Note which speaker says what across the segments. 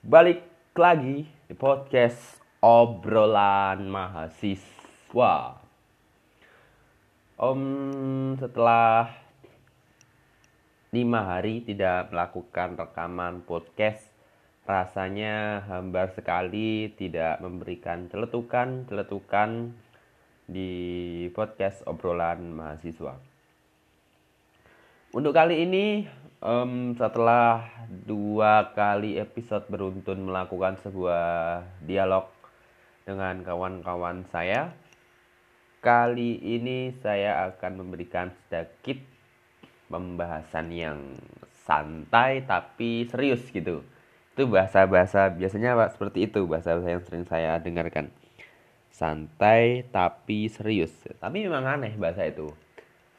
Speaker 1: Balik lagi di podcast obrolan mahasiswa. Om setelah lima hari tidak melakukan rekaman podcast, rasanya hambar sekali tidak memberikan celetukan-celetukan di podcast obrolan mahasiswa. Untuk kali ini, um, setelah dua kali episode beruntun melakukan sebuah dialog dengan kawan-kawan saya, kali ini saya akan memberikan sedikit pembahasan yang santai tapi serius gitu. Itu bahasa-bahasa biasanya Pak seperti itu bahasa-bahasa yang sering saya dengarkan. Santai tapi serius. Tapi memang aneh bahasa itu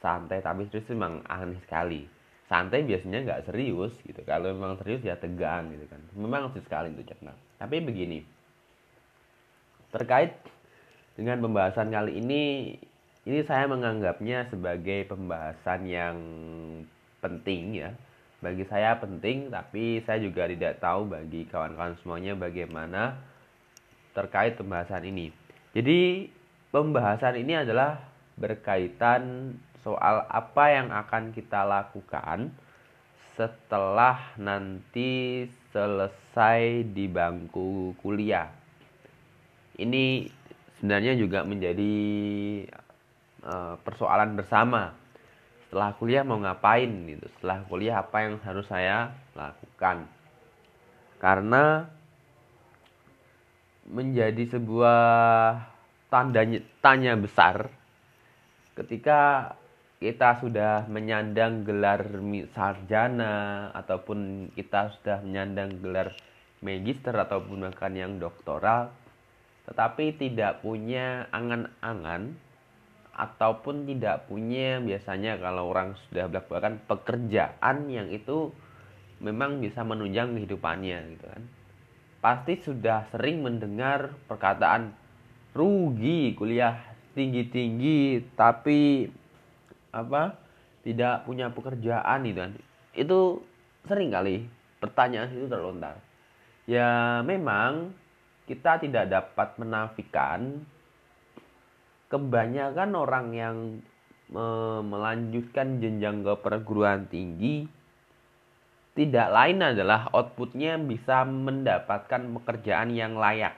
Speaker 1: santai tapi serius memang aneh sekali santai biasanya nggak serius gitu. Kalau memang serius ya tegang gitu kan. Memang serius sekali itu cerna tapi begini. Terkait dengan pembahasan kali ini ini saya menganggapnya sebagai pembahasan yang penting ya. Bagi saya penting tapi saya juga tidak tahu bagi kawan-kawan semuanya bagaimana terkait pembahasan ini. Jadi pembahasan ini adalah berkaitan soal apa yang akan kita lakukan setelah nanti selesai di bangku kuliah. Ini sebenarnya juga menjadi uh, persoalan bersama. Setelah kuliah mau ngapain gitu. Setelah kuliah apa yang harus saya lakukan. Karena menjadi sebuah tanda tanya besar ketika kita sudah menyandang gelar sarjana ataupun kita sudah menyandang gelar magister ataupun bahkan yang doktoral tetapi tidak punya angan-angan ataupun tidak punya biasanya kalau orang sudah melakukan pekerjaan yang itu memang bisa menunjang kehidupannya gitu kan. Pasti sudah sering mendengar perkataan rugi kuliah tinggi-tinggi tapi apa tidak punya pekerjaan itu kan. Itu sering kali pertanyaan itu terlontar. Ya memang kita tidak dapat menafikan kebanyakan orang yang me melanjutkan jenjang ke perguruan tinggi tidak lain adalah outputnya bisa mendapatkan pekerjaan yang layak.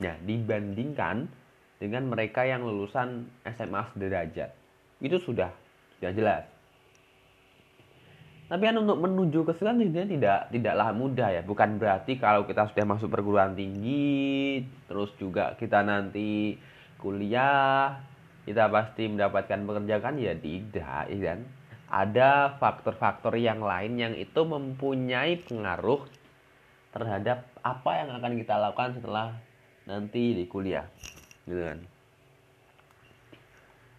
Speaker 1: Nah, dibandingkan dengan mereka yang lulusan SMA sederajat itu sudah sudah jelas. Tapi kan untuk menuju ke sana sebenarnya tidak tidaklah mudah ya. Bukan berarti kalau kita sudah masuk perguruan tinggi terus juga kita nanti kuliah kita pasti mendapatkan pekerjaan ya tidak ya kan? Ada faktor-faktor yang lain yang itu mempunyai pengaruh terhadap apa yang akan kita lakukan setelah nanti di kuliah gitu kan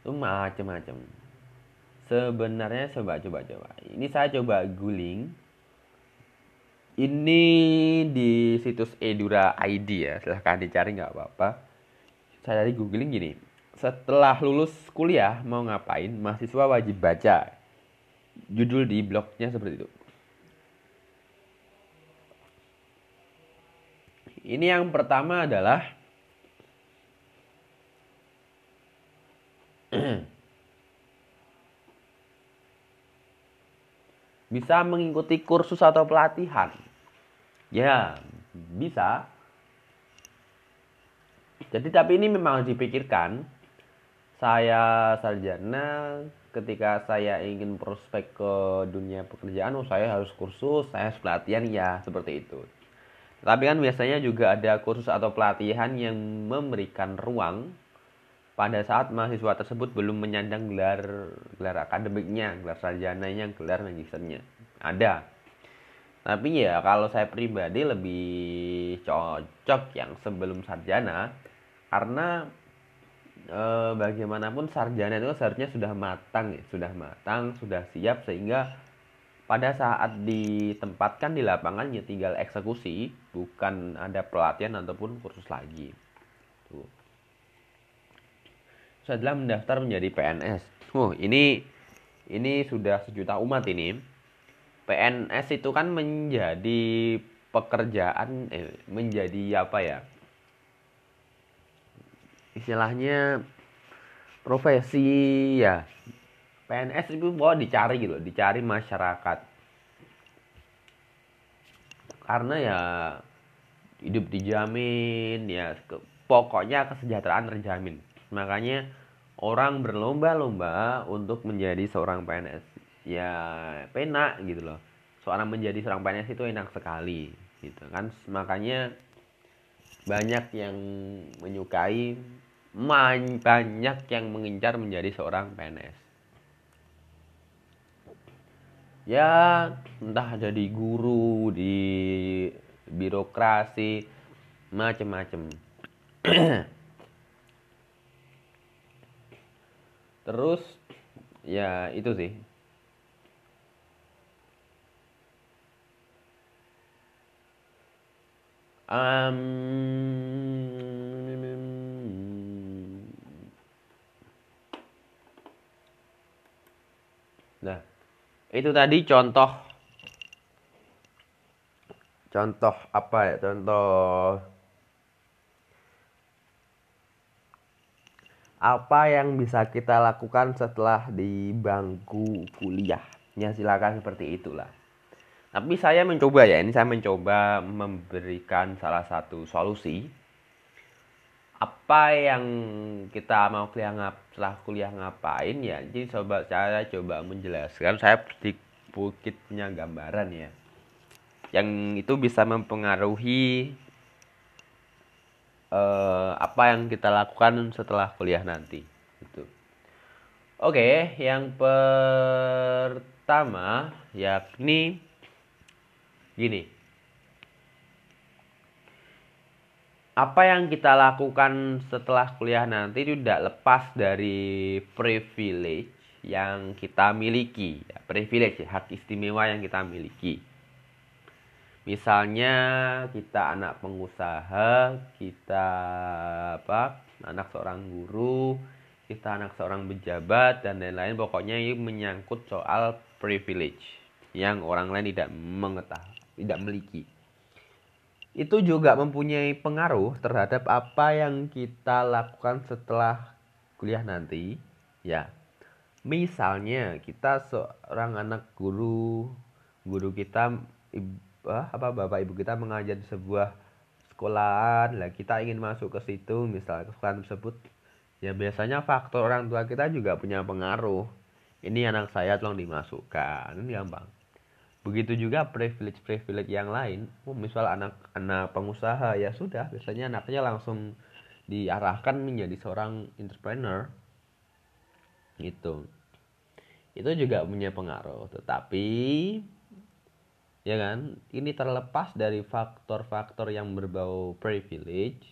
Speaker 1: itu macam-macam. Sebenarnya coba coba coba. Ini saya coba guling. Ini di situs Edura ID ya. Silahkan dicari nggak apa-apa. Saya tadi googling gini. Setelah lulus kuliah mau ngapain? Mahasiswa wajib baca. Judul di blognya seperti itu. Ini yang pertama adalah bisa mengikuti kursus atau pelatihan. Ya, bisa. Jadi tapi ini memang dipikirkan. Saya sarjana ketika saya ingin prospek ke dunia pekerjaan, oh saya harus kursus, saya harus pelatihan ya, seperti itu. Tapi kan biasanya juga ada kursus atau pelatihan yang memberikan ruang pada saat mahasiswa tersebut belum menyandang gelar gelar akademiknya, gelar sarjananya, gelar magisternya. Ada. Tapi ya kalau saya pribadi lebih cocok yang sebelum sarjana karena e, bagaimanapun sarjana itu seharusnya sudah matang ya, sudah matang, sudah siap sehingga pada saat ditempatkan di lapangan ya tinggal eksekusi, bukan ada pelatihan ataupun kursus lagi. Tuh adalah mendaftar menjadi PNS. Oh, ini ini sudah sejuta umat ini. PNS itu kan menjadi pekerjaan eh, menjadi apa ya istilahnya profesi ya PNS itu mau dicari gitu dicari masyarakat karena ya hidup dijamin ya pokoknya kesejahteraan terjamin makanya orang berlomba-lomba untuk menjadi seorang PNS ya penak gitu loh. Seorang menjadi seorang PNS itu enak sekali gitu kan. Makanya banyak yang menyukai banyak yang mengincar menjadi seorang PNS ya entah jadi guru di birokrasi macem-macem terus ya itu sih. Um, nah itu tadi contoh. Contoh apa ya? Contoh apa yang bisa kita lakukan setelah di bangku kuliah ya silakan seperti itulah. Tapi saya mencoba ya ini saya mencoba memberikan salah satu solusi. Apa yang kita mau kuliah ngap setelah kuliah ngapain ya? Jadi coba saya coba menjelaskan. Saya sedikit punya gambaran ya. Yang itu bisa mempengaruhi uh, apa yang kita lakukan setelah kuliah nanti itu oke yang pertama yakni gini. Apa yang kita lakukan setelah kuliah nanti tidak lepas dari privilege yang kita miliki. Ya, privilege hak istimewa yang kita miliki misalnya kita anak pengusaha kita apa anak seorang guru kita anak seorang pejabat dan lain-lain. Pokoknya ini menyangkut soal privilege yang orang lain tidak mengetahui tidak memiliki itu juga mempunyai pengaruh terhadap apa yang kita lakukan setelah kuliah nanti ya. Misalnya kita seorang anak guru guru kita apa bapak ibu kita mengajar di sebuah sekolahan lah kita ingin masuk ke situ misalnya ke sekolah tersebut ya biasanya faktor orang tua kita juga punya pengaruh ini anak saya tolong dimasukkan ini gampang Begitu juga privilege-privilege yang lain. Oh, misal anak-anak pengusaha ya sudah, biasanya anaknya langsung diarahkan menjadi seorang entrepreneur. Gitu. Itu juga punya pengaruh, tetapi ya kan, ini terlepas dari faktor-faktor yang berbau privilege.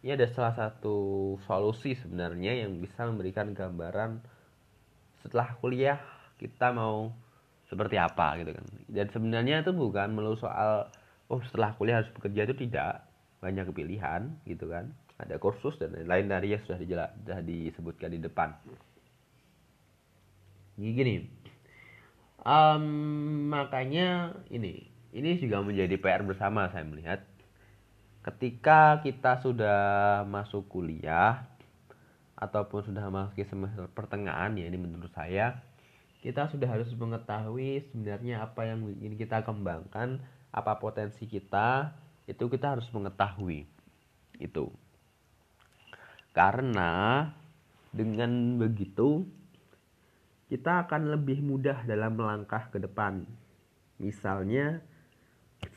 Speaker 1: Ini ada salah satu solusi sebenarnya yang bisa memberikan gambaran setelah kuliah kita mau seperti apa gitu kan. Dan sebenarnya itu bukan melulu soal oh setelah kuliah harus bekerja itu tidak. Banyak pilihan gitu kan. Ada kursus dan lain-lain dari yang sudah dijelas, sudah disebutkan di depan. Ini gini um, makanya ini ini juga menjadi PR bersama saya melihat ketika kita sudah masuk kuliah ataupun sudah masuk semester pertengahan ya ini menurut saya kita sudah harus mengetahui sebenarnya apa yang ingin kita kembangkan, apa potensi kita, itu kita harus mengetahui. Itu. Karena dengan begitu kita akan lebih mudah dalam melangkah ke depan. Misalnya,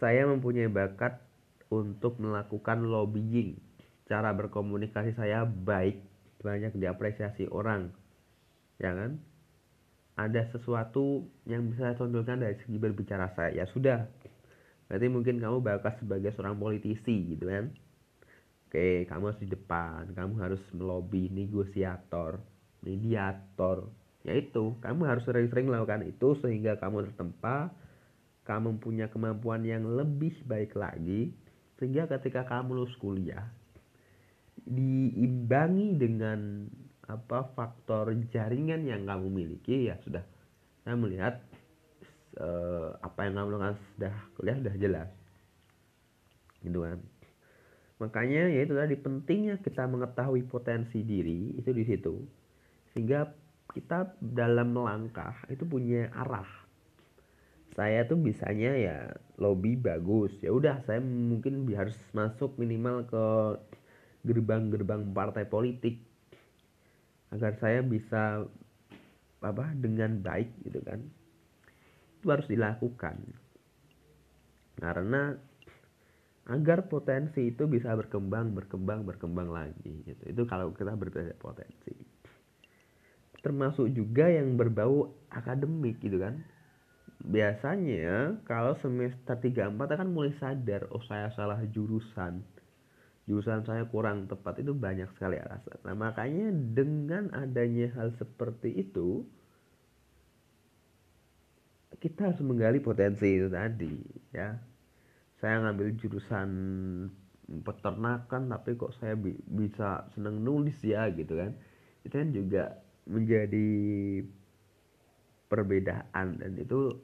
Speaker 1: saya mempunyai bakat untuk melakukan lobbying. Cara berkomunikasi saya baik, banyak diapresiasi orang. Ya kan? ada sesuatu yang bisa saya tonjolkan dari segi berbicara saya ya sudah berarti mungkin kamu bakat sebagai seorang politisi gitu kan oke kamu harus di depan kamu harus melobi negosiator mediator yaitu kamu harus sering-sering melakukan itu sehingga kamu tertempa kamu punya kemampuan yang lebih baik lagi sehingga ketika kamu lulus kuliah diimbangi dengan apa faktor jaringan yang kamu miliki. Ya sudah saya melihat eh, apa yang kamu lakukan sudah kuliah sudah jelas. Gitu kan. Makanya ya itu tadi pentingnya kita mengetahui potensi diri itu di situ sehingga kita dalam melangkah itu punya arah. Saya tuh bisanya ya lobby bagus. Ya udah saya mungkin harus masuk minimal ke gerbang-gerbang partai politik agar saya bisa apa dengan baik gitu kan. Itu harus dilakukan. Karena agar potensi itu bisa berkembang berkembang berkembang lagi gitu. Itu kalau kita berbeda potensi termasuk juga yang berbau akademik gitu kan. Biasanya kalau semester 34 akan mulai sadar oh saya salah jurusan. Jurusan saya kurang tepat itu banyak sekali alasan. Nah makanya dengan adanya hal seperti itu kita harus menggali potensi itu tadi ya. Saya ngambil jurusan peternakan tapi kok saya bi bisa seneng nulis ya gitu kan. Itu kan juga menjadi perbedaan. Dan itu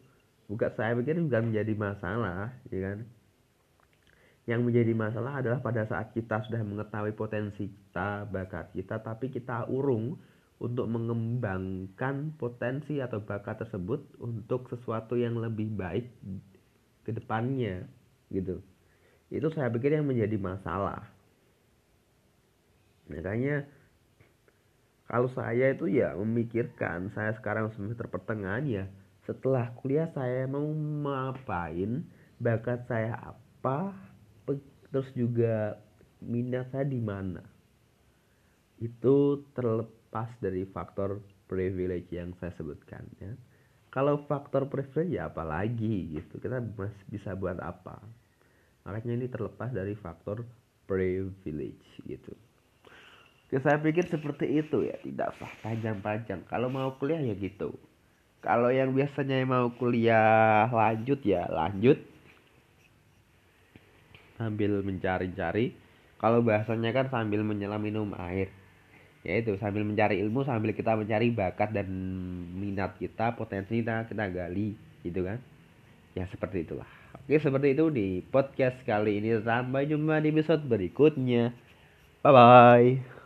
Speaker 1: bukan saya pikir juga menjadi masalah ya kan? Yang menjadi masalah adalah pada saat kita sudah mengetahui potensi kita bakat kita tapi kita urung untuk mengembangkan potensi atau bakat tersebut untuk sesuatu yang lebih baik ke depannya gitu. Itu saya pikir yang menjadi masalah. Makanya kalau saya itu ya memikirkan saya sekarang semester pertengahan ya setelah kuliah saya mau ngapain bakat saya apa terus juga minat saya di mana. Itu terlepas dari faktor privilege yang saya sebutkan ya. Kalau faktor privilege ya apalagi gitu kita masih bisa buat apa. Makanya ini terlepas dari faktor privilege gitu ya, saya pikir seperti itu ya. Tidak usah panjang-panjang. Kalau mau kuliah ya gitu. Kalau yang biasanya mau kuliah lanjut ya lanjut. Sambil mencari-cari. Kalau bahasanya kan sambil menyelam minum air. Yaitu sambil mencari ilmu sambil kita mencari bakat dan minat kita potensi kita kita gali. Gitu kan? Ya seperti itulah. Oke seperti itu di podcast kali ini. Sampai jumpa di episode berikutnya. Bye bye